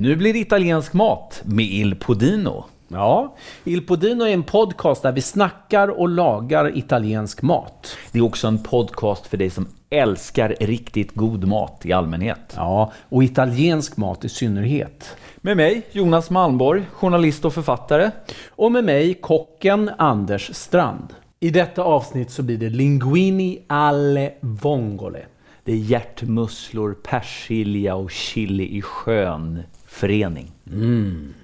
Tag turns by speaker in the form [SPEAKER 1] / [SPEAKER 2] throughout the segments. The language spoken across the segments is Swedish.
[SPEAKER 1] Nu blir det italiensk mat med Il Podino.
[SPEAKER 2] Ja, Il Podino är en podcast där vi snackar och lagar italiensk mat.
[SPEAKER 1] Det är också en podcast för dig som älskar riktigt god mat i allmänhet.
[SPEAKER 2] Ja, och italiensk mat i synnerhet.
[SPEAKER 1] Med mig, Jonas Malmborg, journalist och författare.
[SPEAKER 2] Och med mig, kocken Anders Strand. I detta avsnitt så blir det linguini alle vongole.
[SPEAKER 1] Det är hjärtmusslor, persilja och chili i skön förening.
[SPEAKER 2] Mm.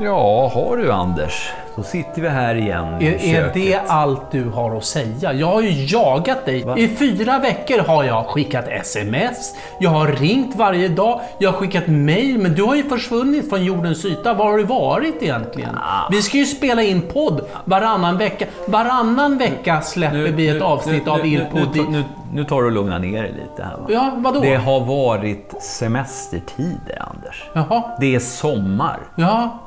[SPEAKER 1] Ja, har du Anders. Då sitter vi här igen i
[SPEAKER 2] Är, är
[SPEAKER 1] köket.
[SPEAKER 2] det allt du har att säga? Jag har ju jagat dig.
[SPEAKER 1] Va?
[SPEAKER 2] I fyra veckor har jag skickat sms, jag har ringt varje dag, jag har skickat mail, men du har ju försvunnit från jordens yta. Var har du varit egentligen?
[SPEAKER 1] Ah.
[SPEAKER 2] Vi ska ju spela in podd varannan vecka. Varannan vecka släpper vi ett avsnitt av
[SPEAKER 1] nu,
[SPEAKER 2] Ilpodd.
[SPEAKER 1] nu, nu, nu tar du och lugnar ner dig lite här va?
[SPEAKER 2] Ja, vadå?
[SPEAKER 1] Det har varit semestertider Anders.
[SPEAKER 2] Jaha,
[SPEAKER 1] Det är sommar.
[SPEAKER 2] ja.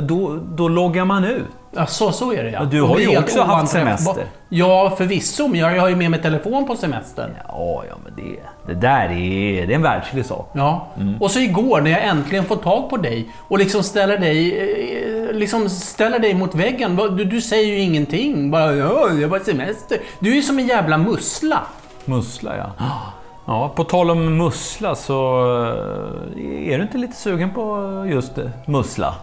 [SPEAKER 1] Då, då loggar man ut.
[SPEAKER 2] Ja, så, så är det ja.
[SPEAKER 1] Du har ju också haft semester.
[SPEAKER 2] Ja, förvisso, men jag har ju med mig telefon på semestern.
[SPEAKER 1] Ja, ja men det, det där är, det är en världslig sak.
[SPEAKER 2] Ja.
[SPEAKER 1] Mm.
[SPEAKER 2] Och så igår när jag äntligen får tag på dig och liksom ställer dig, eh, liksom ställer dig mot väggen. Du, du säger ju ingenting. Bara ja, jag var semester. Du är ju som en jävla mussla.
[SPEAKER 1] Mussla ja. Ja, på tal om mussla så eh, är du inte lite sugen på just det, mussla?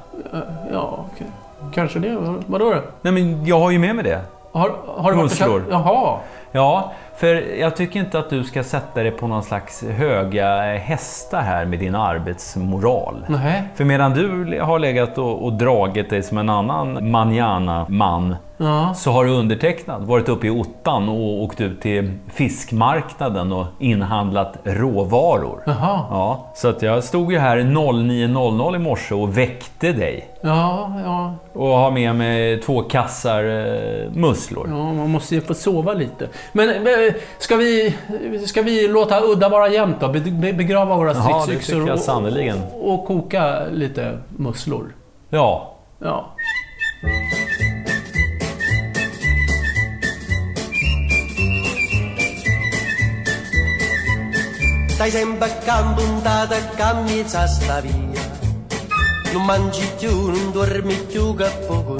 [SPEAKER 2] Ja, okej. kanske det. Vadå då?
[SPEAKER 1] Nej men jag har ju med mig det.
[SPEAKER 2] Har, har du varit och
[SPEAKER 1] Musslor.
[SPEAKER 2] köpt- Jaha.
[SPEAKER 1] Ja, för jag tycker inte att du ska sätta dig på någon slags höga hästar här med din arbetsmoral.
[SPEAKER 2] Nej.
[SPEAKER 1] För medan du har legat och, och dragit dig som en annan manjana-man
[SPEAKER 2] Ja.
[SPEAKER 1] så har du undertecknat varit uppe i ottan och åkt ut till fiskmarknaden och inhandlat råvaror.
[SPEAKER 2] Jaha.
[SPEAKER 1] Ja, så att jag stod ju här 09.00 i morse och väckte dig.
[SPEAKER 2] Ja, ja.
[SPEAKER 1] Och har med mig två kassar eh, musslor.
[SPEAKER 2] Ja, man måste ju få sova lite. Men ska vi, ska vi låta udda vara jämnt då? Be- be- Begrava våra stridsyxor och,
[SPEAKER 1] sannerligen.
[SPEAKER 2] och koka lite musslor.
[SPEAKER 1] Ja,
[SPEAKER 2] Ja.
[SPEAKER 3] Stai sempre a campo, puntata a camminare sta via. Non mangi più, non dormi più poco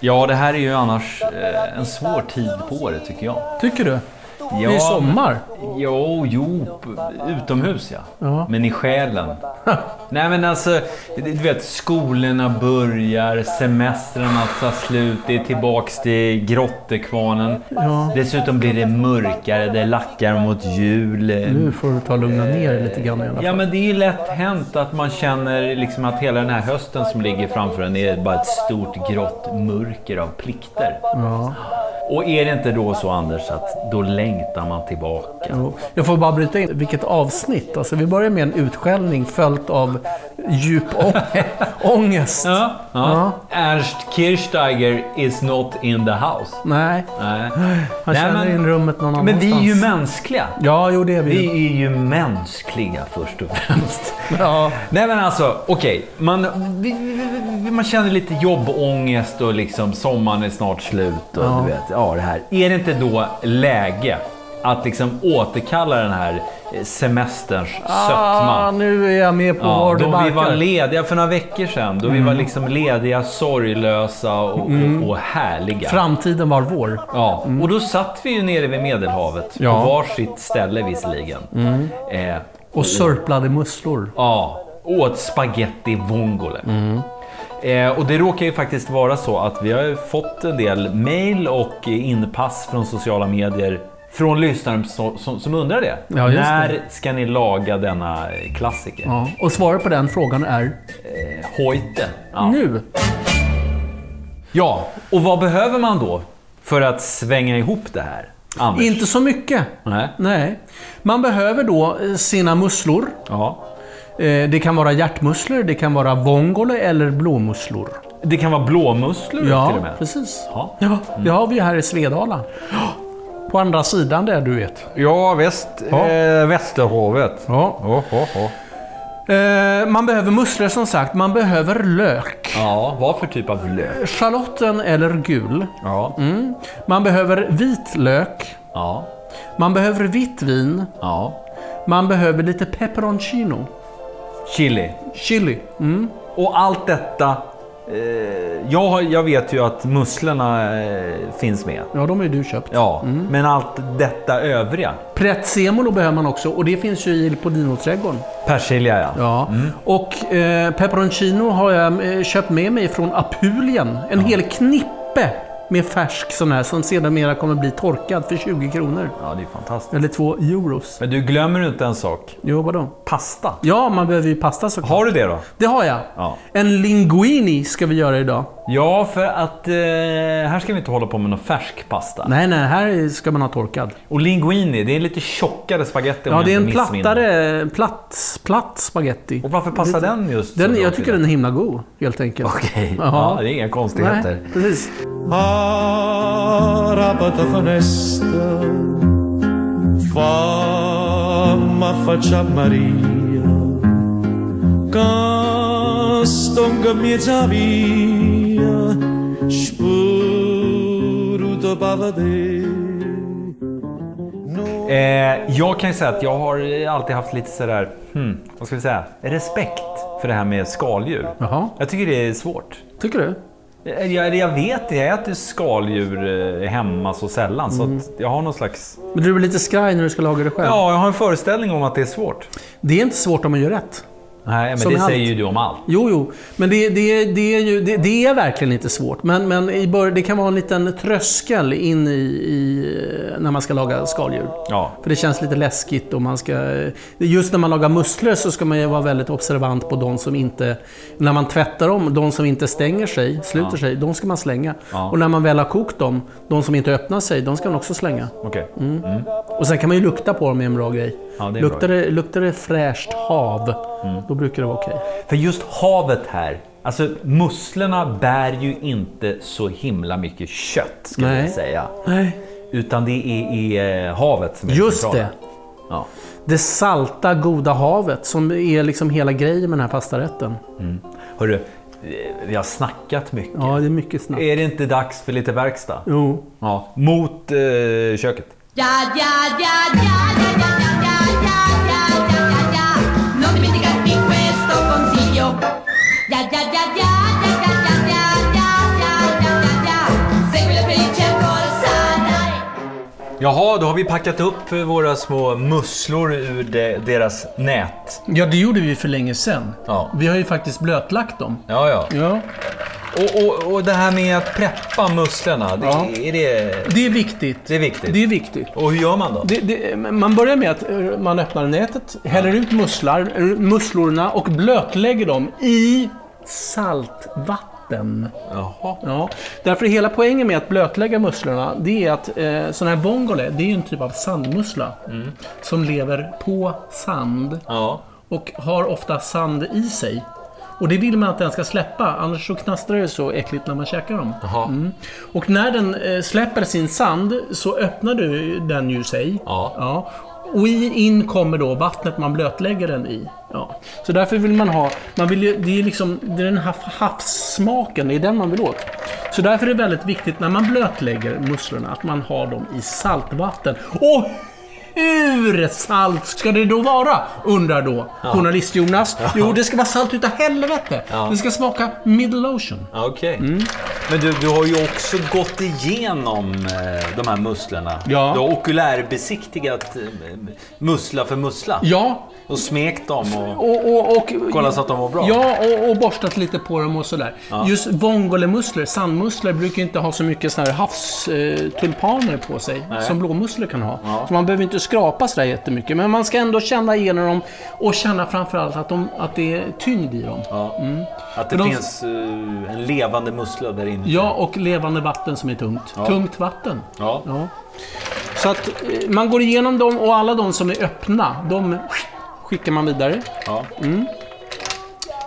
[SPEAKER 1] Ja, det här är ju annars eh, en svår tid på året tycker jag.
[SPEAKER 2] Tycker du?
[SPEAKER 1] Ja,
[SPEAKER 2] Det är sommar.
[SPEAKER 1] Jo, jo, utomhus ja.
[SPEAKER 2] Ja.
[SPEAKER 1] Men i själen. Nej men alltså, du vet skolorna börjar, semestrarna tar slut, det är tillbaks till grottekvarnen.
[SPEAKER 2] Ja.
[SPEAKER 1] Dessutom blir det mörkare, det lackar mot jul.
[SPEAKER 2] Nu får du ta och lugna ner dig lite grann i alla fall.
[SPEAKER 1] Ja men det är ju lätt hänt att man känner liksom att hela den här hösten som ligger framför en är bara ett stort grått mörker av plikter.
[SPEAKER 2] Ja.
[SPEAKER 1] Och är det inte då så Anders att då längtar man tillbaka?
[SPEAKER 2] Jo. Jag får bara bryta in. Vilket avsnitt. Alltså, vi börjar med en utskällning följt av djup ång- ångest.
[SPEAKER 1] Ja, ja. Ernst Kirchsteiger is not in the house.
[SPEAKER 2] Nej,
[SPEAKER 1] Nej.
[SPEAKER 2] han
[SPEAKER 1] Nej,
[SPEAKER 2] känner
[SPEAKER 1] men-
[SPEAKER 2] in rummet någon annanstans.
[SPEAKER 1] Men vi är ju mänskliga.
[SPEAKER 2] Ja, jo det är vi.
[SPEAKER 1] Vi är ju mänskliga först och främst.
[SPEAKER 2] Ja.
[SPEAKER 1] Nej men alltså, okej. Man, vi, vi, man känner lite jobbångest och liksom sommaren är snart slut och
[SPEAKER 2] Ja.
[SPEAKER 1] du vet, ja det här. Är det inte då läge att liksom återkalla den här eh, semesterns
[SPEAKER 2] Ah,
[SPEAKER 1] sötma?
[SPEAKER 2] nu är jag med på
[SPEAKER 1] Ja,
[SPEAKER 2] var du
[SPEAKER 1] då vi var lediga för några veckor sedan. Då vi var liksom lediga, sorglösa och, och, och härliga.
[SPEAKER 2] Framtiden var vår.
[SPEAKER 1] Ja, och då satt vi ju nere vid Medelhavet.
[SPEAKER 2] Ja.
[SPEAKER 1] På varsitt ställe visserligen. Eh,
[SPEAKER 2] Och sörplade musslor.
[SPEAKER 1] ja, åt spaghetti vongole. Eh, och det råkar ju faktiskt vara så att vi har fått en del mail och inpass från sociala medier från lyssnare som, som, som undrar det.
[SPEAKER 2] Ja,
[SPEAKER 1] När
[SPEAKER 2] det.
[SPEAKER 1] ska ni laga denna klassiker?
[SPEAKER 2] Ja. Och svaret på den frågan är
[SPEAKER 1] Eh, Hojte. Ja.
[SPEAKER 2] nu.
[SPEAKER 1] ja, och vad behöver man då för att svänga ihop det här? Anders?
[SPEAKER 2] Inte så mycket.
[SPEAKER 1] Nej.
[SPEAKER 2] Nej. Man behöver då eh, sina musslor.
[SPEAKER 1] Ja.
[SPEAKER 2] Eh, Det kan vara hjärtmusslor, det kan vara vongole eller blåmusslor.
[SPEAKER 1] Det kan vara blåmusslor till
[SPEAKER 2] Ja,
[SPEAKER 1] och med.
[SPEAKER 2] precis.
[SPEAKER 1] Ja.
[SPEAKER 2] Ja, det har vi ju här i Svedala. På andra sidan där, du vet.
[SPEAKER 1] Ja, väst,
[SPEAKER 2] Ja.
[SPEAKER 1] Eh, Västerhavet.
[SPEAKER 2] Ja.
[SPEAKER 1] Ja, ja, ja.
[SPEAKER 2] Eh, man behöver musslor som sagt. Man behöver lök.
[SPEAKER 1] Ja, vad för typ av lök?
[SPEAKER 2] Schalotten eller gul.
[SPEAKER 1] Ja.
[SPEAKER 2] Mm. Man behöver vitlök.
[SPEAKER 1] Ja.
[SPEAKER 2] Man behöver vitt vin.
[SPEAKER 1] Ja.
[SPEAKER 2] Man behöver lite peperoncino.
[SPEAKER 1] Chili.
[SPEAKER 2] Chili. Mm.
[SPEAKER 1] Och allt detta. Eh, jag, jag vet ju att musslorna eh, finns med.
[SPEAKER 2] Ja, de har ju du köpt.
[SPEAKER 1] Ja, men allt detta övriga.
[SPEAKER 2] Prezzemolo behöver man också och det finns ju i Podino-trädgården.
[SPEAKER 1] Persilja ja.
[SPEAKER 2] Ja. Och eh, peperoncino har jag eh, köpt med mig från Apulien. En hel knippe med färsk sån här som sedermera kommer bli torkad för 20 kronor.
[SPEAKER 1] Ja, det är fantastiskt.
[SPEAKER 2] Eller 2 euros.
[SPEAKER 1] Men du glömmer inte en sak.
[SPEAKER 2] Jo, vadå?
[SPEAKER 1] Pasta.
[SPEAKER 2] Ja, man behöver ju pasta såklart.
[SPEAKER 1] Har du det då?
[SPEAKER 2] Det har jag.
[SPEAKER 1] Ja.
[SPEAKER 2] En linguini ska vi göra idag.
[SPEAKER 1] Ja, för att eh, här ska vi inte hålla på med någon färsk pasta.
[SPEAKER 2] Nej, nej, här ska man ha torkad.
[SPEAKER 1] Och linguini, det är lite tjockare spaghetti om
[SPEAKER 2] Ja, det är en plattare, platt, platt spaghetti.
[SPEAKER 1] Och varför passar den just
[SPEAKER 2] Den, jag tycker den är himla god, helt enkelt.
[SPEAKER 1] Okej,
[SPEAKER 2] Jaha.
[SPEAKER 1] ja, det är inga konstigheter.
[SPEAKER 2] Nej, precis.
[SPEAKER 4] Maria Castonga mezza via Bavade
[SPEAKER 1] Eh, jag kan ju säga att jag har alltid haft lite sådär, hmm, vad ska vi säga, respekt för det här med skaldjur.
[SPEAKER 2] Jaha,
[SPEAKER 1] Jag tycker det är svårt.
[SPEAKER 2] tycker du?
[SPEAKER 1] Jag, jag, jag vet det, jag äter skaldjur eh, hemma så sällan så
[SPEAKER 2] Mm.
[SPEAKER 1] att jag har någon slags...
[SPEAKER 2] Men du blir lite skraj när du ska laga det själv.
[SPEAKER 1] Ja, jag har en föreställning om att det är svårt.
[SPEAKER 2] Det är inte svårt om man gör rätt.
[SPEAKER 1] Nej, men
[SPEAKER 2] Som
[SPEAKER 1] det säger ju du om allt.
[SPEAKER 2] Jo, jo. Men det, det, det, är, ju, det, det är verkligen inte svårt. Men, men i bör, det kan vara en liten tröskel in i, i när man ska laga skaldjur.
[SPEAKER 1] Ja.
[SPEAKER 2] För det känns lite läskigt och man ska... Just när man lagar musslor så ska man ju vara väldigt observant på de som inte... När man tvättar dem, de som inte stänger sig, sluter sig, de ska man slänga.
[SPEAKER 1] Ja.
[SPEAKER 2] Och när man väl har kokt dem, de som inte öppnar sig, de ska man också slänga.
[SPEAKER 1] Okej.
[SPEAKER 2] Och sen kan man ju lukta på dem, är en bra grej.
[SPEAKER 1] Ja, det
[SPEAKER 2] luktar, det, luktar det fräscht hav, då brukar det vara okej.
[SPEAKER 1] För just havet här, alltså musslorna bär ju inte så himla mycket kött, ska
[SPEAKER 2] Nej.
[SPEAKER 1] jag säga.
[SPEAKER 2] Nej.
[SPEAKER 1] Utan det är i eh, havet som är
[SPEAKER 2] Just
[SPEAKER 1] centrala.
[SPEAKER 2] det.
[SPEAKER 1] Ja.
[SPEAKER 2] Det salta, goda havet som är liksom hela grejen med den här pastarätten.
[SPEAKER 1] Hörru, eh, vi har snackat mycket.
[SPEAKER 2] Ja, det är mycket snabbt.
[SPEAKER 1] Är det inte dags för lite verkstad?
[SPEAKER 2] Jo.
[SPEAKER 1] Ja. Mot eh, köket.
[SPEAKER 5] Ya, ya, ya, ya, ya, ya,
[SPEAKER 1] Jaha, då har vi packat upp eh, våra små musslor ur de, deras nät.
[SPEAKER 2] Ja, det gjorde vi för länge sedan.
[SPEAKER 1] Ja.
[SPEAKER 2] Vi har ju faktiskt blötlagt dem.
[SPEAKER 1] Ja, ja.
[SPEAKER 2] Ja.
[SPEAKER 1] Och, och, och det här med att preppa musslorna, det,
[SPEAKER 2] Ja.
[SPEAKER 1] är det,
[SPEAKER 2] Det är viktigt.
[SPEAKER 1] det är viktigt?
[SPEAKER 2] Det är viktigt.
[SPEAKER 1] Och hur gör man då?
[SPEAKER 2] Det, det, man börjar med att eh, man öppnar nätet, häller ut musslar, eh, musslorna och blötlägger dem i saltvatten.
[SPEAKER 1] Jaha.
[SPEAKER 2] Ja, därför är hela poängen med att blötlägga musslorna, det är att eh, sån här vongole, det är en typ av sandmussla. Som lever på sand
[SPEAKER 1] Ja.
[SPEAKER 2] och har ofta sand i sig. Och det vill man att den ska släppa, annars så knastrar det så äckligt när man käkar dem.
[SPEAKER 1] Jaha.
[SPEAKER 2] Och när den eh, släpper sin sand så öppnar du den ju sig.
[SPEAKER 1] Ja.
[SPEAKER 2] Ja. Och in kommer då vattnet man blötlägger den i. Ja. Så därför vill man ha, man vill ju, det är liksom, det är den här havssmaken, det är den man vill åt. Så därför är det väldigt viktigt när man blötlägger musslorna att man har dem i saltvatten. Och hur salt ska det då vara? Undrar då journalist-Jonas. Jo, det ska vara salt utav helvete. Det ska smaka middle ocean.
[SPEAKER 1] Ja, Okej. Men du, du har ju också gått igenom eh, de här musslorna.
[SPEAKER 2] Ja.
[SPEAKER 1] Du har okulärbesiktigat eh, mussla för mussla.
[SPEAKER 2] Ja,
[SPEAKER 1] Och smekt dem och...
[SPEAKER 2] Och, och, och,
[SPEAKER 1] Kolla så att de mår bra.
[SPEAKER 2] Ja, och, och borstat lite på dem och sådär. Just vongolemusslor, sandmusslor, brukar inte ha så mycket såna här havstulpaner på sig som blåmusslor kan ha. Så man behöver inte skrapa sådär jättemycket. Men man ska ändå känna igenom dem och känna framförallt att, de, att det är tyngd i dem.
[SPEAKER 1] Ja. Att det
[SPEAKER 2] de-
[SPEAKER 1] finns eh, en levande mussla där inne.
[SPEAKER 2] Ja, och levande vatten som är tungt. Tungt vatten.
[SPEAKER 1] Ja.
[SPEAKER 2] Ja. Så att eh, man går igenom dem och alla de som är öppna, de skickar man vidare.
[SPEAKER 1] Ja.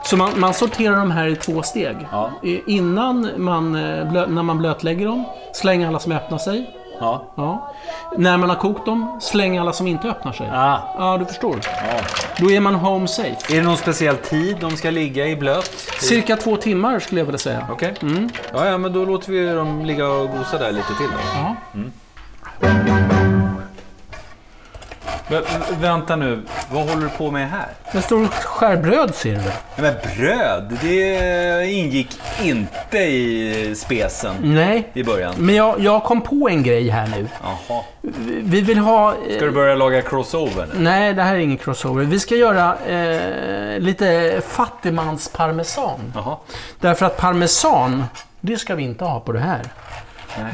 [SPEAKER 2] Så man, man sorterar de här i två steg.
[SPEAKER 1] Ja.
[SPEAKER 2] Innan man, eh, när man blötlägger dem, slänger alla som öppnar sig.
[SPEAKER 1] Ja.
[SPEAKER 2] Ja. När man har kokt dem, släng alla som inte öppnar sig.
[SPEAKER 1] Ah.
[SPEAKER 2] Ja, du förstår.
[SPEAKER 1] Ja.
[SPEAKER 2] Då är man home safe.
[SPEAKER 1] Är det någon speciell tid de ska ligga i blöt?
[SPEAKER 2] Cirka två timmar skulle jag vilja säga.
[SPEAKER 1] Okej. Ja, ja, men då låter vi dem ligga och gosa där lite till då.
[SPEAKER 2] Ja.
[SPEAKER 1] Vä- vä- vänta nu, vad håller du på med här?
[SPEAKER 2] Det står skärbröd ser du.
[SPEAKER 1] Men bröd, det ingick inte i spesen
[SPEAKER 2] Nej,
[SPEAKER 1] i början.
[SPEAKER 2] men jag, jag kom på en grej här nu.
[SPEAKER 1] Jaha.
[SPEAKER 2] Vi vill ha... eh,
[SPEAKER 1] Ska du börja laga crossover nu?
[SPEAKER 2] Nej, det här är ingen crossover. Vi ska göra eh, lite fattigmansparmesan.
[SPEAKER 1] Jaha.
[SPEAKER 2] Därför att parmesan, det ska vi inte ha på det här.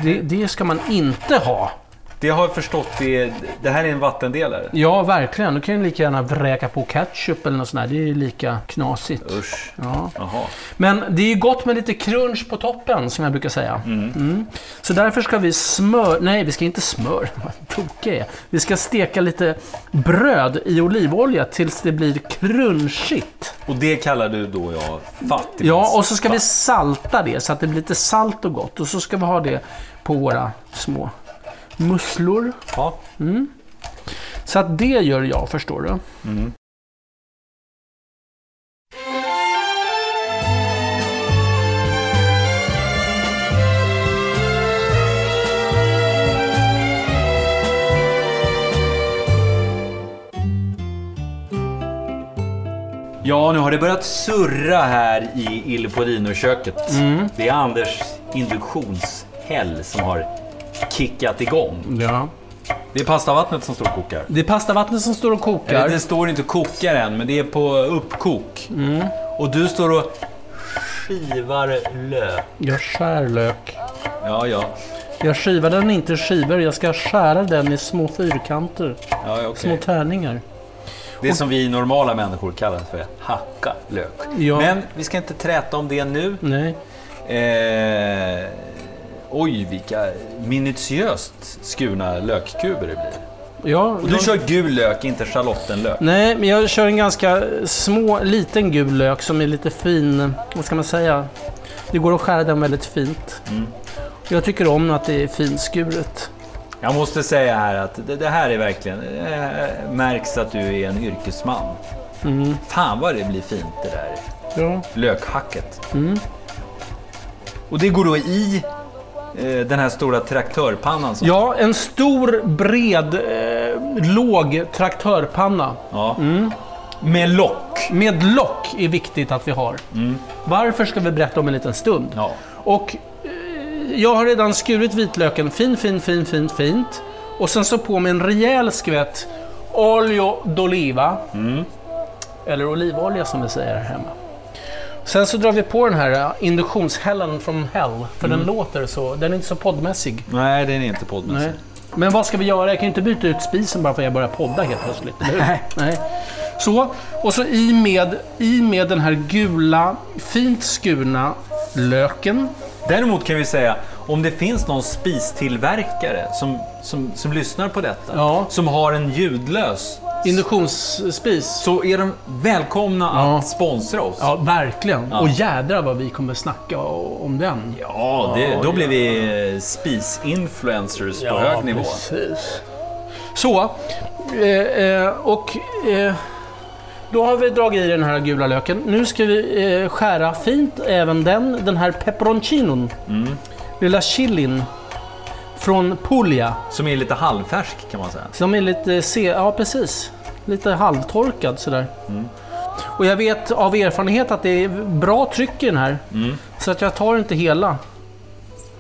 [SPEAKER 2] Det, det ska man inte ha.
[SPEAKER 1] Det har jag förstått, det, det här är en vattendelare.
[SPEAKER 2] Ja, verkligen. Du kan ju lika gärna vräka på ketchup eller något sånt där. Det är ju lika knasigt.
[SPEAKER 1] Usch.
[SPEAKER 2] Ja.
[SPEAKER 1] Jaha.
[SPEAKER 2] Men det är ju gott med lite crunch på toppen, som jag brukar säga. Mm. Så därför ska vi smör... Nej, vi ska inte smör. Vad tokig jag är. Vi ska steka lite bröd i olivolja tills det blir crunchigt.
[SPEAKER 1] Och det kallar du då jag fattigmans...
[SPEAKER 2] Ja, och så ska vi salta det så att det blir lite salt och gott. Och så ska vi ha det på våra små musslor.
[SPEAKER 1] Ja.
[SPEAKER 2] Så att det gör jag, förstår du.
[SPEAKER 1] Ja, nu har det börjat surra här i Il Podino-köket.
[SPEAKER 2] Mm.
[SPEAKER 1] Det är Anders induktionshäll som har kickat igång.
[SPEAKER 2] Ja.
[SPEAKER 1] Det är pastavattnet som står och kokar.
[SPEAKER 2] Det är pastavattnet som står och kokar.
[SPEAKER 1] Eller, det står inte kokar än, men det är på uppkok.
[SPEAKER 2] Mm.
[SPEAKER 1] Och du står och skivar lök.
[SPEAKER 2] Jag skär lök.
[SPEAKER 1] Ja, ja.
[SPEAKER 2] Jag skivar den inte i skivor, jag ska skära den i små fyrkanter.
[SPEAKER 1] ja okej.
[SPEAKER 2] Små tärningar.
[SPEAKER 1] Det som vi normala människor kallar för hacka lök.
[SPEAKER 2] Ja.
[SPEAKER 1] Men vi ska inte träta om det nu.
[SPEAKER 2] Nej.
[SPEAKER 1] Eh, oj, vilka minutiöst skurna lökkuber det blir.
[SPEAKER 2] Ja,
[SPEAKER 1] Och du kör gul lök, inte schalottenlök.
[SPEAKER 2] Nej, men jag kör en ganska små, liten gul lök som är lite fin. Vad ska man säga? Det går att skära den väldigt fint.
[SPEAKER 1] Mm.
[SPEAKER 2] Jag tycker om att det är finskuret.
[SPEAKER 1] Jag måste säga här att det, det här är verkligen... Eh, märks att du är en yrkesman.
[SPEAKER 2] Mm.
[SPEAKER 1] Fan vad det blir fint det där
[SPEAKER 2] Ja.
[SPEAKER 1] lökhacket.
[SPEAKER 2] Mm.
[SPEAKER 1] Och det går då i den här stora traktörpannan. Som,
[SPEAKER 2] ja, en stor, bred, eh, låg traktörpanna.
[SPEAKER 1] Ja. Med lock.
[SPEAKER 2] Med lock är viktigt att vi har. Varför ska vi berätta om en liten stund.
[SPEAKER 1] Ja.
[SPEAKER 2] Och eh, jag har redan skurit vitlöken fin, fin, fin, fin, fint. Och sen så på med en rejäl skvätt olio d'oliva. Eller olivolja som vi säger här hemma. Sen så drar vi på den här eh, induktionshällen from hell. För den låter så, den är inte så poddmässig.
[SPEAKER 1] Nej, den är inte poddmässig.
[SPEAKER 2] Nej. Men vad ska vi göra? Jag kan ju inte byta ut spisen bara för att jag börjar podda helt plötsligt. hur? Nej. Så, och så i med, i med den här gula, fint skurna löken.
[SPEAKER 1] Däremot kan vi säga, om det finns någon spistillverkare som, som, som lyssnar på detta,
[SPEAKER 2] Ja.
[SPEAKER 1] som har en ljudlös,
[SPEAKER 2] Induktionsspis.
[SPEAKER 1] så är de välkomna
[SPEAKER 2] Ja.
[SPEAKER 1] att sponsra oss.
[SPEAKER 2] Ja, verkligen.
[SPEAKER 1] Ja.
[SPEAKER 2] Och jädra vad vi kommer snacka om den.
[SPEAKER 1] Ja, det, då blir vi spisinfluencers på hög nivå.
[SPEAKER 2] precis. Så, eh, eh, och eh, då har vi dragit i den här gula löken. Nu ska vi eh, skära fint även den, den här peperoncinon.
[SPEAKER 1] Mm.
[SPEAKER 2] Lilla chilin från Puglia.
[SPEAKER 1] Som är lite halvfärsk kan man säga.
[SPEAKER 2] Som är lite, se ja precis, lite halvtorkad sådär.
[SPEAKER 1] Mm.
[SPEAKER 2] Och jag vet av erfarenhet att det är bra tryck i den här.
[SPEAKER 1] Mm.
[SPEAKER 2] Så att jag tar inte hela.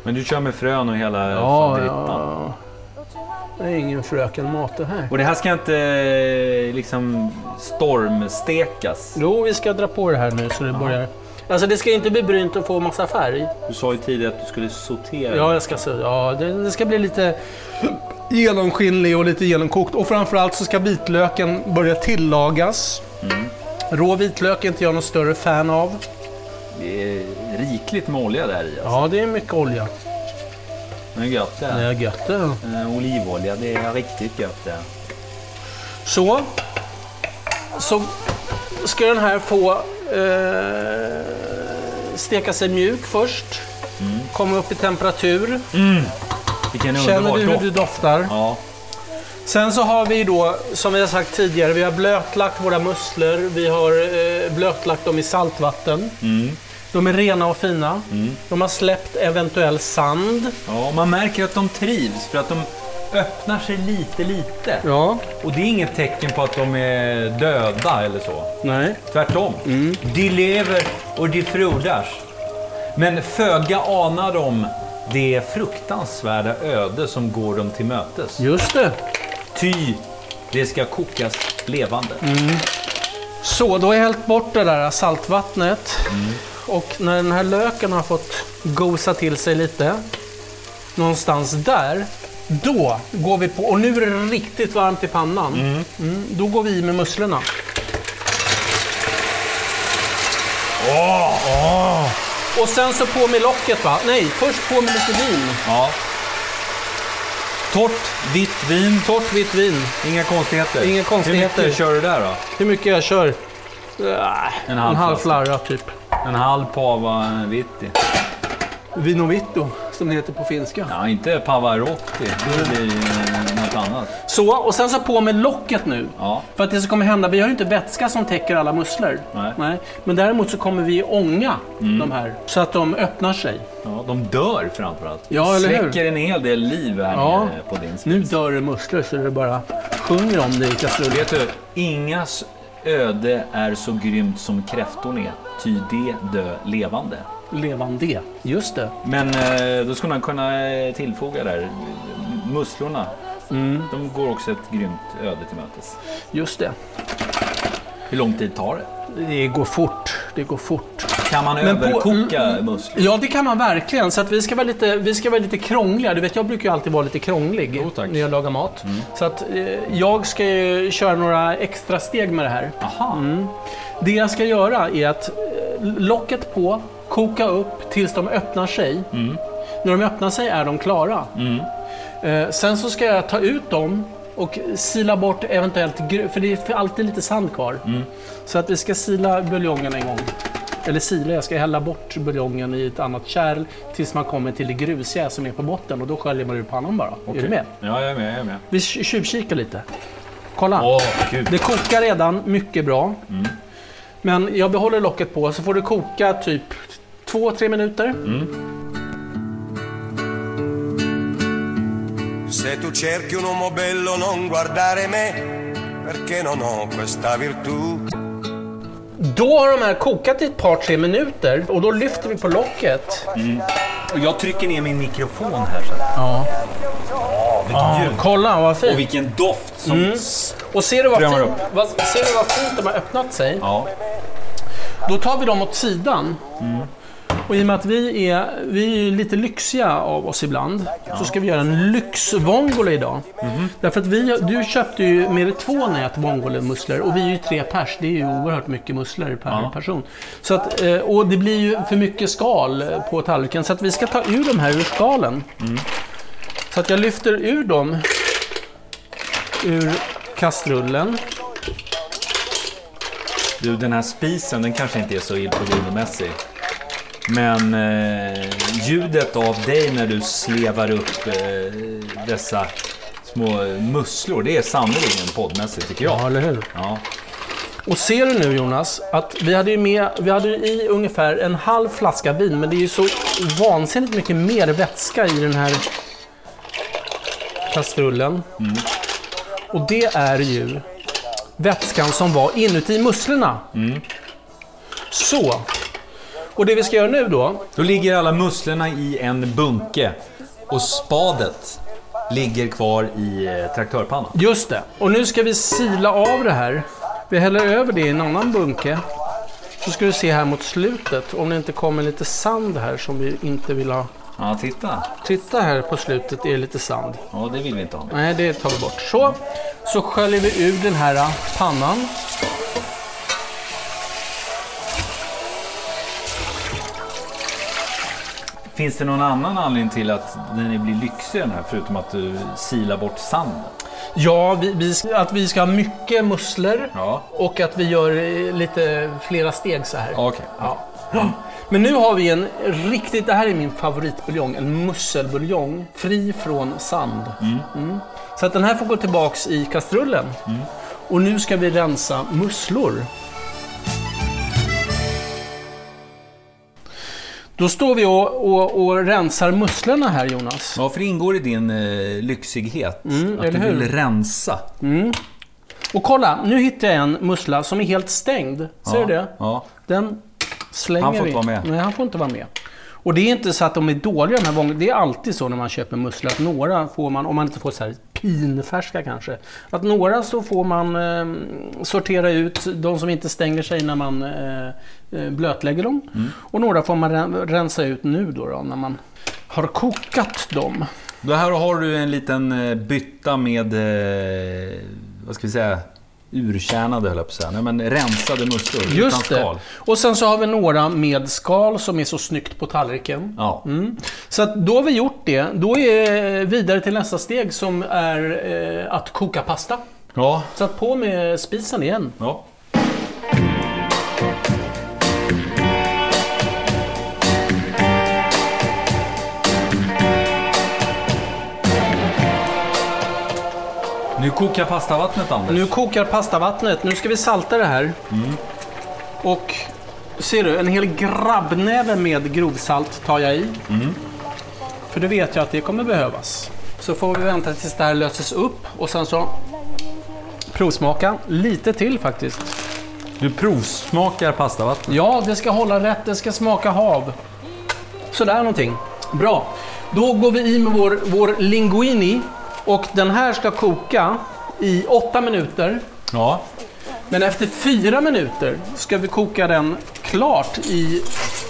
[SPEAKER 1] Men du kör med frön och hela
[SPEAKER 2] Ja,
[SPEAKER 1] faderittan.
[SPEAKER 2] ja. Det är ingen fröken mat det här.
[SPEAKER 1] Och det här ska inte eh, liksom stormstekas.
[SPEAKER 2] Jo, vi ska dra på det här nu så det börjar... Alltså det ska inte bli brynt och få massa färg.
[SPEAKER 1] Du sa ju tidigare att du skulle sortera.
[SPEAKER 2] Ja, jag ska. Ja, det, det ska bli lite genomskinlig och lite genomkokt. Och framförallt så ska vitlöken börja tillagas. Rå vitlök är inte jag någon större fan av.
[SPEAKER 1] Det är rikligt med olja där i. Alltså.
[SPEAKER 2] Ja, det är mycket olja.
[SPEAKER 1] Det är gött det.
[SPEAKER 2] Det är gött det.
[SPEAKER 1] Eh, olivolja, det är riktigt gött det.
[SPEAKER 2] Så. Så ska den här få eh, steka sig mjuk först. Komma upp i temperatur.
[SPEAKER 1] Vilken
[SPEAKER 2] Känner
[SPEAKER 1] underbar
[SPEAKER 2] du hur
[SPEAKER 1] doft.
[SPEAKER 2] det doftar?
[SPEAKER 1] Ja.
[SPEAKER 2] Sen så har vi då, som vi har sagt tidigare, vi har blötlagt våra musslor. Vi har eh, blötlagt dem i saltvatten.
[SPEAKER 1] Mm.
[SPEAKER 2] De är rena och fina. De har släppt eventuell sand.
[SPEAKER 1] ja, man märker att de trivs för att de öppnar sig lite, lite.
[SPEAKER 2] Ja.
[SPEAKER 1] Och det är inget tecken på att de är döda eller så.
[SPEAKER 2] Nej.
[SPEAKER 1] Tvärtom. De lever och de frodas. Men föga anar de det fruktansvärda öde som går dem till mötes.
[SPEAKER 2] Just det.
[SPEAKER 1] Ty det ska kokas levande.
[SPEAKER 2] Så, då har jag hällt bort det där saltvattnet. Och när den här löken har fått gosa till sig lite, någonstans där, då går vi på, och nu är det riktigt varmt i pannan, mm, då går vi i med musslorna. Och sen så på med locket va? Nej, först på med lite vin.
[SPEAKER 1] Ja. Torrt, vitt vin.
[SPEAKER 2] Torrt vitt vin.
[SPEAKER 1] Inga konstigheter.
[SPEAKER 2] Inga konstigheter.
[SPEAKER 1] Hur mycket kör du där då?
[SPEAKER 2] Hur mycket jag kör? Äh,
[SPEAKER 1] En
[SPEAKER 2] en
[SPEAKER 1] halv
[SPEAKER 2] halv
[SPEAKER 1] flaska.
[SPEAKER 2] flarra typ.
[SPEAKER 1] En halv pava vitti.
[SPEAKER 2] Vinovitto, som det heter på finska.
[SPEAKER 1] Ja, inte pavarotti. Det blir eh, annat.
[SPEAKER 2] Så, och sen så på med locket nu.
[SPEAKER 1] Ja.
[SPEAKER 2] För att det som kommer hända, vi har ju inte vätska som täcker alla musslor.
[SPEAKER 1] Nej.
[SPEAKER 2] Men däremot så kommer vi ånga de här så att de öppnar sig.
[SPEAKER 1] Ja, de dör framförallt.
[SPEAKER 2] Ja, eller hur?
[SPEAKER 1] Släcker en hel del liv här
[SPEAKER 2] Ja.
[SPEAKER 1] nere på din spis.
[SPEAKER 2] Nu dör det musslor så det bara sjunger om det i kastrullen.
[SPEAKER 1] Vet du, ingas öde är så grymt som kräftorn är, ty det dö levande.
[SPEAKER 2] Levande. Just det.
[SPEAKER 1] Men eh, då skulle man kunna eh, tillfoga där, musslorna,
[SPEAKER 2] Mm.
[SPEAKER 1] de går också ett grymt öde till mötes.
[SPEAKER 2] Just det.
[SPEAKER 1] Hur lång tid tar det?
[SPEAKER 2] Det går fort. Det går fort.
[SPEAKER 1] Kan man
[SPEAKER 2] Men på-
[SPEAKER 1] överkoka
[SPEAKER 2] mm,
[SPEAKER 1] musslor?
[SPEAKER 2] Ja, det kan man verkligen. Så att vi ska vara lite, vi ska vara lite krångliga. Du vet, jag brukar ju alltid vara lite krånglig
[SPEAKER 1] tack.
[SPEAKER 2] när jag lagar mat. Så att eh, jag ska ju köra några extra steg med det här.
[SPEAKER 1] Aha.
[SPEAKER 2] Det jag ska göra är att eh, locket på, koka upp tills de öppnar sig. När de öppnar sig är de klara. Eh, sen så ska jag ta ut dem och sila bort eventuellt för det är alltid lite sand kvar. Så att vi ska sila buljongen en gång. Eller sila, jag ska hälla bort buljongen i ett annat kärl tills man kommer till det grusiga som är på botten och då sköljer man ur pannan bara. Är du med?
[SPEAKER 1] Ja, jag är med. Jag är med.
[SPEAKER 2] Vi tj- tjuvkikar lite. Kolla.
[SPEAKER 1] Gud.
[SPEAKER 2] Det kokar redan mycket bra. Men jag behåller locket på så får det koka typ 2-3 minuter.
[SPEAKER 3] Se tu cerchi un uomo bello non guardare me, perché non ho questa virtù.
[SPEAKER 2] Då har de här kokat i ett par, tre minuter och då lyfter vi på locket.
[SPEAKER 1] Och jag trycker ner min mikrofon här. Så.
[SPEAKER 2] Ja.
[SPEAKER 1] Vilket ljud.
[SPEAKER 2] Kolla vad fint.
[SPEAKER 1] Och vilken doft som...
[SPEAKER 2] Och ser du vad, fint, vad, ser du vad fint de har öppnat sig?
[SPEAKER 1] Ja.
[SPEAKER 2] Då tar vi dem åt sidan. Och i och med att vi är, vi är lite lyxiga av oss ibland så ska vi göra en lyxvongole idag. Därför att vi, du köpte ju med dig två nät vongolemusslor och vi är ju tre pers. Det är ju oerhört mycket musslor per
[SPEAKER 1] Ja.
[SPEAKER 2] person. Så att, eh, och det blir ju för mycket skal på tallriken så att vi ska ta ur de här ur skalen. Så att jag lyfter ur dem ur kastrullen.
[SPEAKER 1] Du, den här spisen, den kanske inte är så imponermässig. Men eh, ljudet av dig när du slevar upp eh, dessa små musslor, det är sannerligen poddmässigt tycker jag.
[SPEAKER 2] Ja, eller hur?
[SPEAKER 1] Ja.
[SPEAKER 2] Och ser du nu Jonas, att vi hade ju med, vi hade i ungefär en halv flaska vin, men det är ju så vansinnigt mycket mer vätska i den här kastrullen. Och det är ju vätskan som var inuti musslorna. Så. Och det vi ska göra nu då,
[SPEAKER 1] Då ligger alla musslorna i en bunke och spadet ligger kvar i eh, traktörpannan.
[SPEAKER 2] just det. Och nu ska vi sila av det här. Vi häller över det i en annan bunke. Så ska du se här mot slutet om det inte kommer lite sand här som vi inte vill ha.
[SPEAKER 1] Ja, titta.
[SPEAKER 2] Titta här på slutet är det lite sand.
[SPEAKER 1] Ja, det vill vi inte ha.
[SPEAKER 2] Nej, det tar vi bort. Så, så sköljer vi ur den här pannan.
[SPEAKER 1] Finns det någon annan anledning till att den blir lyxig den här, förutom att du silar bort sanden?
[SPEAKER 2] Ja, vi, vi, att vi ska ha mycket musslor
[SPEAKER 1] Ja.
[SPEAKER 2] och att vi gör eh, lite flera steg så här.
[SPEAKER 1] Okej.
[SPEAKER 2] Ja. Men nu har vi en riktigt, det här är min favoritbuljong, en musselbuljong fri från sand. Mm. Så att den här får gå tillbaks i kastrullen. Och nu ska vi rensa musslor. Då står vi och, och, och rensar musslorna här Jonas.
[SPEAKER 1] Ja, för det ingår i din eh, lyxighet.
[SPEAKER 2] Mm,
[SPEAKER 1] att du
[SPEAKER 2] hur?
[SPEAKER 1] vill rensa.
[SPEAKER 2] Och kolla, nu hittar jag en mussla som är helt stängd. Ser
[SPEAKER 1] ja.
[SPEAKER 2] du det?
[SPEAKER 1] Ja.
[SPEAKER 2] Den slänger
[SPEAKER 1] Han får
[SPEAKER 2] vi.
[SPEAKER 1] inte vara med.
[SPEAKER 2] Nej, han får inte vara med. Och det är inte så att de är dåliga de här gångerna. Det är alltid så när man köper musslor att några får man, om man inte får så här pinfärska kanske, att några så får man eh, sortera ut de som inte stänger sig när man eh, eh, blötlägger dem.
[SPEAKER 1] Mm.
[SPEAKER 2] Och några får man ren- rensa ut nu då, då när man har kokat dem.
[SPEAKER 1] Då här har du en liten eh, bytta med, eh, vad ska vi säga, urkärnade höll jag på att säga. Nej, men rensade musslor utan
[SPEAKER 2] Just det.
[SPEAKER 1] skal.
[SPEAKER 2] Och sen så har vi några med skal som är så snyggt på tallriken.
[SPEAKER 1] Ja.
[SPEAKER 2] Mm. Så att då har vi gjort det. Då är vidare till nästa steg som är eh, att koka pasta.
[SPEAKER 1] Ja.
[SPEAKER 2] Så att på med spisen igen.
[SPEAKER 1] ja. Nu kokar pastavattnet Anders.
[SPEAKER 2] Nu kokar pastavattnet. Nu ska vi salta det här. Och ser du, en hel grabbnäve med grovsalt tar jag i. För det vet jag att det kommer behövas. Så får vi vänta tills det här löses upp och sen så provsmaka lite till faktiskt.
[SPEAKER 1] Du provsmakar pastavattnet.
[SPEAKER 2] Ja, det ska hålla rätt, det ska smaka hav. Sådär någonting. Bra. Då går vi i med vår, vår linguini. Och den här ska koka i åtta minuter.
[SPEAKER 1] Ja.
[SPEAKER 2] Men efter fyra minuter ska vi koka den klart i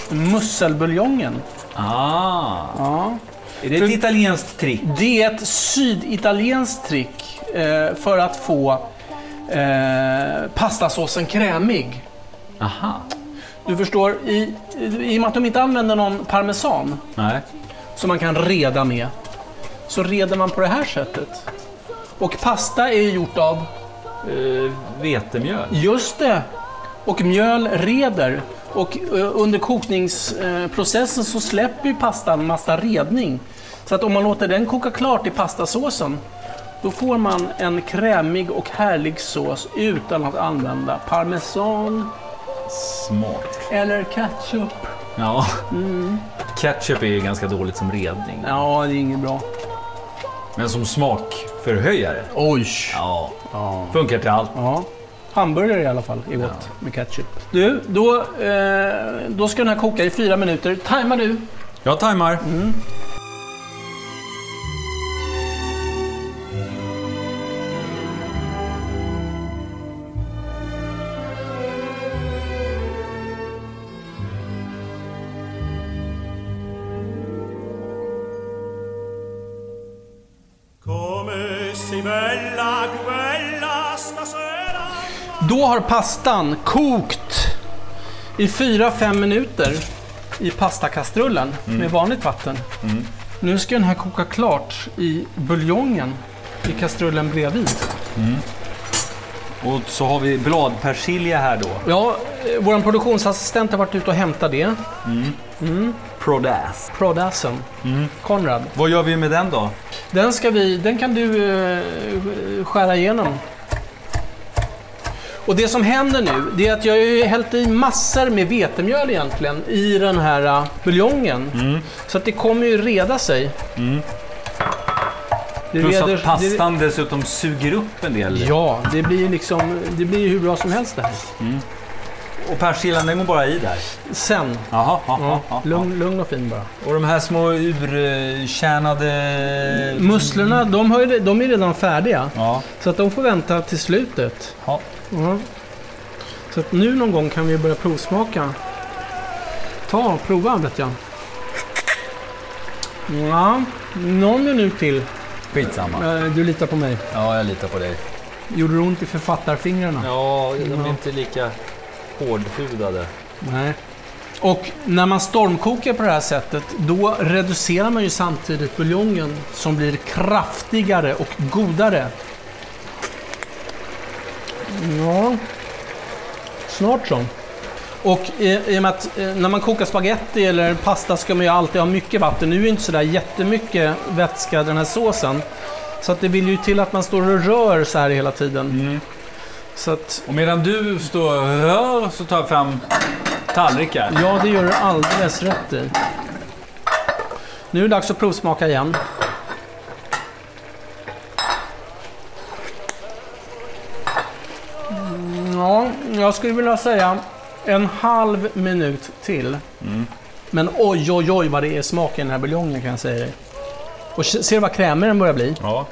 [SPEAKER 2] musselbuljongen.
[SPEAKER 1] Ah.
[SPEAKER 2] Ja.
[SPEAKER 1] Är det ett italienskt trick?
[SPEAKER 2] Det är ett syditalienskt trick eh, för att få eh, pastasåsen krämig.
[SPEAKER 1] Aha.
[SPEAKER 2] Du förstår, i, i och med att de inte använder någon parmesan
[SPEAKER 1] Nej.
[SPEAKER 2] som man kan reda med, så reder man på det här sättet. Och pasta är ju gjort av,
[SPEAKER 1] Uh, vetemjöl.
[SPEAKER 2] just det, och mjöl reder. Och eh, under kokningsprocessen så släpper ju pastan massa redning. Så att om man låter den koka klart i pastasåsen, då får man en krämig och härlig sås utan att använda parmesan
[SPEAKER 1] Smart.
[SPEAKER 2] eller ketchup.
[SPEAKER 1] Ja. Ketchup är ju ganska dåligt som redning.
[SPEAKER 2] Ja, det är inget bra.
[SPEAKER 1] Men som smakförhöjare.
[SPEAKER 2] Oj!
[SPEAKER 1] Ja. Funkar till allt.
[SPEAKER 2] Ja. Hamburgare i alla fall är gott med ketchup. Du, då, eh, då ska den här koka i fyra minuter. Tajmar du?
[SPEAKER 1] Jag tajmar.
[SPEAKER 4] Come
[SPEAKER 2] pastan kokt i 4-5 minuter i pastakastrullen med vanligt vatten. Nu ska den här koka klart i buljongen i kastrullen bredvid.
[SPEAKER 1] Och så har vi bladpersilja här då.
[SPEAKER 2] Ja, eh, vår produktionsassistent har varit ute och hämtat det.
[SPEAKER 1] Prodas.
[SPEAKER 2] Prodassen. Konrad.
[SPEAKER 1] Vad gör vi med den då?
[SPEAKER 2] Den, ska vi, den kan du eh, skära igenom. Och det som händer nu, det är att jag har hällt i massor med vetemjöl egentligen i den här uh, buljongen. Så att det kommer ju reda sig. Det
[SPEAKER 1] Plus
[SPEAKER 2] reder-
[SPEAKER 1] att pastan dessutom suger upp en del.
[SPEAKER 2] Det, ja, det blir ju liksom, det blir hur bra som helst det här.
[SPEAKER 1] Och persiljan den går bara i där.
[SPEAKER 2] Sen,
[SPEAKER 1] Jaha, ja,
[SPEAKER 2] ja, lugn, lugn och fin bara.
[SPEAKER 1] Och de här små urkärnade...
[SPEAKER 2] Musslorna, de, har ju, de är redan färdiga.
[SPEAKER 1] Ja.
[SPEAKER 2] Så att de får vänta till slutet.
[SPEAKER 1] ja.
[SPEAKER 2] Ja. Så att nu någon gång kan vi börja provsmaka. Ta och prova vet jag. Ja, någon minut till.
[SPEAKER 1] Skitsamma.
[SPEAKER 2] Eh, Du litar på mig.
[SPEAKER 1] Ja, jag litar på dig.
[SPEAKER 2] Gjorde det ont i författarfingrarna?
[SPEAKER 1] Ja, de är inte lika hårdhudade.
[SPEAKER 2] Nej. Och när man stormkokar på det här sättet, då reducerar man ju samtidigt buljongen som blir kraftigare och godare. Ja, snart så. Och i, i och med att eh, när man kokar spaghetti eller pasta ska man ju alltid ha mycket vatten. Nu är det inte sådär jättemycket vätska den här såsen. Så att det vill ju till att man står och rör så här hela tiden. Så att,
[SPEAKER 1] Och medan du står och rör så tar jag fram tallrikar.
[SPEAKER 2] ja, det gör du alldeles rätt i. Nu är det dags att provsmaka igen. Mm, Ja, jag skulle vilja säga en halv minut till. Men oj, oj, oj vad det är smak i den här buljongen kan jag säga dig. Och se- ser du vad krämig den börjar bli?
[SPEAKER 1] Ja,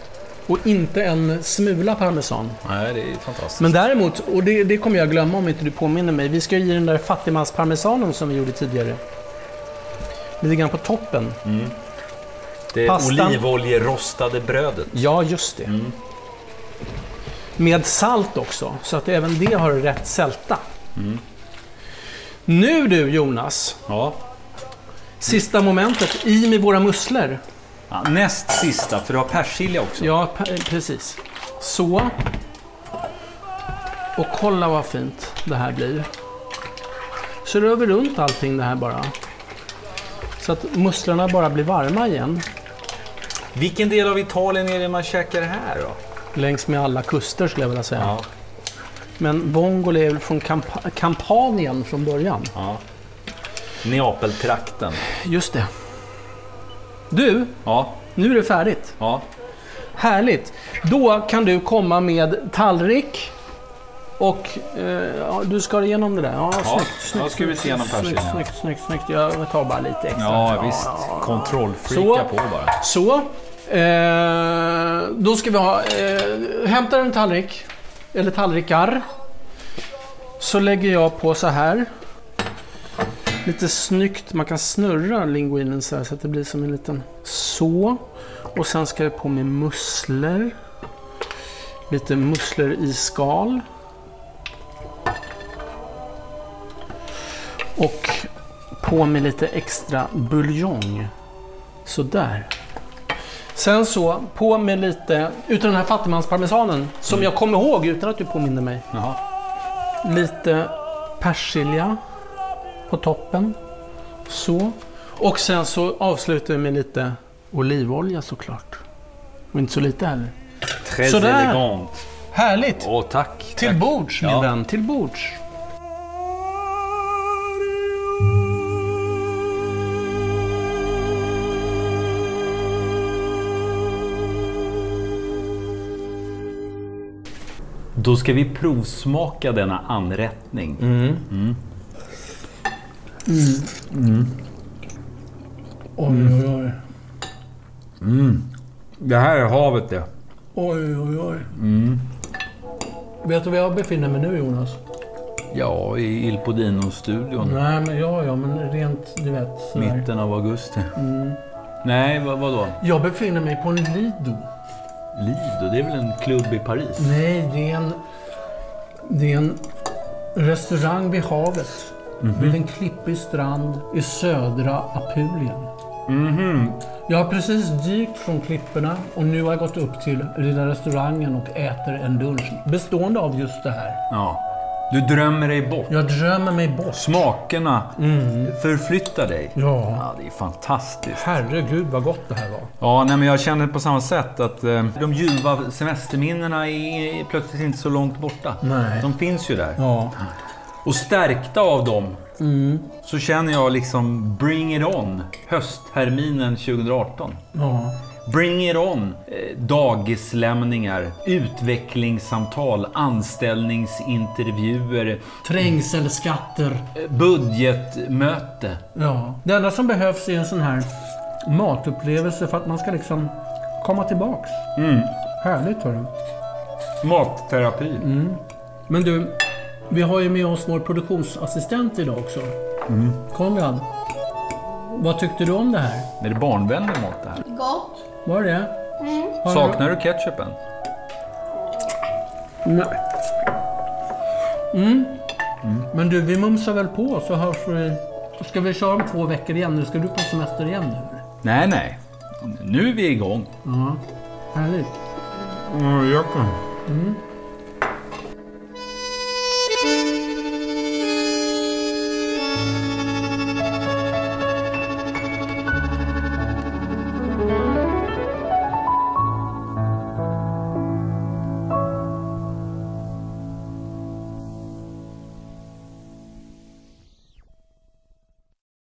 [SPEAKER 2] Och inte en smula parmesan.
[SPEAKER 1] nej, det är fantastiskt.
[SPEAKER 2] Men däremot, och det, det kommer jag glömma om inte du påminner mig. Vi ska ju i den där fattigmansparmesanen som vi gjorde tidigare. Lite grann på toppen.
[SPEAKER 1] det
[SPEAKER 2] pastan-
[SPEAKER 1] olivoljerostade brödet.
[SPEAKER 2] Ja, just det. Med salt också, så att även det har rätt sälta. Nu du Jonas,
[SPEAKER 1] Ja.
[SPEAKER 2] sista momentet. I med våra musslor.
[SPEAKER 1] Ja. Näst sista, för du har persilja också.
[SPEAKER 2] Ja, precis. Så. Och kolla vad fint det här blir. Så rör vi runt allting det här bara. Så att musslorna bara blir varma igen.
[SPEAKER 1] Vilken del av Italien är det man käkar här då?
[SPEAKER 2] Längs med alla kuster skulle jag vilja säga.
[SPEAKER 1] Ja.
[SPEAKER 2] Men Vongole är väl från Kamp- Kampanien från början.
[SPEAKER 1] ja. Neapeltrakten.
[SPEAKER 2] Just det. Du,
[SPEAKER 1] Ja,
[SPEAKER 2] nu är det färdigt.
[SPEAKER 1] ja.
[SPEAKER 2] Härligt. Då kan du komma med tallrik. Och eh, ja, du skar igenom det där. Ja,
[SPEAKER 1] Ja,
[SPEAKER 2] snyggt, snyggt,
[SPEAKER 1] då ska vi se igenom
[SPEAKER 2] snyggt,
[SPEAKER 1] persiljan.
[SPEAKER 2] snyggt, snyggt, snyggt. Jag tar bara lite extra.
[SPEAKER 1] Ja, visst. Kontrollfreaka
[SPEAKER 2] Så.
[SPEAKER 1] på bara.
[SPEAKER 2] Så. Eh, då ska vi ha... Eh, hämtar en tallrik. Eller tallrikar. Så lägger jag på så här. Lite snyggt. Man kan snurra linguinen så här så att det blir som en liten... Så. Och sen ska jag på med musslor. Lite musslor i skal. Och på med lite extra buljong. Sådär. Sen så, på med lite, utan den här fattigmansparmesanen, som jag kommer ihåg utan att du påminner mig.
[SPEAKER 1] Jaha.
[SPEAKER 2] Lite persilja på toppen. Så. Och sen så avslutar vi med lite olivolja såklart. Och inte så lite heller.
[SPEAKER 1] Très
[SPEAKER 2] Sådär.
[SPEAKER 1] elegant.
[SPEAKER 2] Härligt!
[SPEAKER 1] Åh, tack.
[SPEAKER 2] Till
[SPEAKER 1] tack.
[SPEAKER 2] bords min
[SPEAKER 1] Ja.
[SPEAKER 2] vän, till bords.
[SPEAKER 1] Då ska vi provsmaka denna anrättning.
[SPEAKER 2] Oj, oj, oj.
[SPEAKER 1] Det här är havet det.
[SPEAKER 2] Oj, oj, oj. Vet du var jag befinner mig nu Jonas?
[SPEAKER 1] Ja, i Il Podino-studion.
[SPEAKER 2] Nej, men ja, ja, men rent, du vet, sådär.
[SPEAKER 1] Mitten av augusti. Nej, vad, vadå?
[SPEAKER 2] Jag befinner mig på en Lido.
[SPEAKER 1] Lido, det är väl en klubb i Paris?
[SPEAKER 2] Nej, det är en, det är en restaurang vid havet. Vid en klippig strand i södra Apulien. Jag har precis dykt från klipporna och nu har jag gått upp till lilla restaurangen och äter en lunch bestående av just det här.
[SPEAKER 1] Ja. Du drömmer dig bort.
[SPEAKER 2] Jag drömmer mig bort.
[SPEAKER 1] Smakerna förflyttar dig.
[SPEAKER 2] Ja,
[SPEAKER 1] Ja, det är fantastiskt.
[SPEAKER 2] herregud vad gott det här var.
[SPEAKER 1] Ja, nej, men jag känner på samma sätt att eh, de ljuva semesterminnena är plötsligt inte så långt borta.
[SPEAKER 2] Nej.
[SPEAKER 1] De finns ju där.
[SPEAKER 2] Ja,
[SPEAKER 1] Och stärkta av dem så känner jag liksom bring it on höstterminen 2018.
[SPEAKER 2] ja.
[SPEAKER 1] Bring it on eh, dagislämningar, utvecklingssamtal, anställningsintervjuer,
[SPEAKER 2] Trängselskatter.
[SPEAKER 1] eh, budgetmöte.
[SPEAKER 2] Ja. Det enda som behövs är en sån här matupplevelse för att man ska liksom komma tillbaks. Härligt hörru.
[SPEAKER 1] Matterapi.
[SPEAKER 2] Men du, vi har ju med oss vår produktionsassistent idag också. Konrad. Vad tyckte du om det här?
[SPEAKER 1] Är det barnvänlig mat det här?
[SPEAKER 5] Gott.
[SPEAKER 2] Var det Har du-
[SPEAKER 1] Saknar du ketchupen?
[SPEAKER 2] Nej. Mm. Men du, vi mumsar väl på så hörs vi... Ska vi köra om två veckor igen? Nu ska du på semester igen nu?
[SPEAKER 1] Nej, nej. Nu är vi igång.
[SPEAKER 2] Ja. Härligt.
[SPEAKER 1] Mm,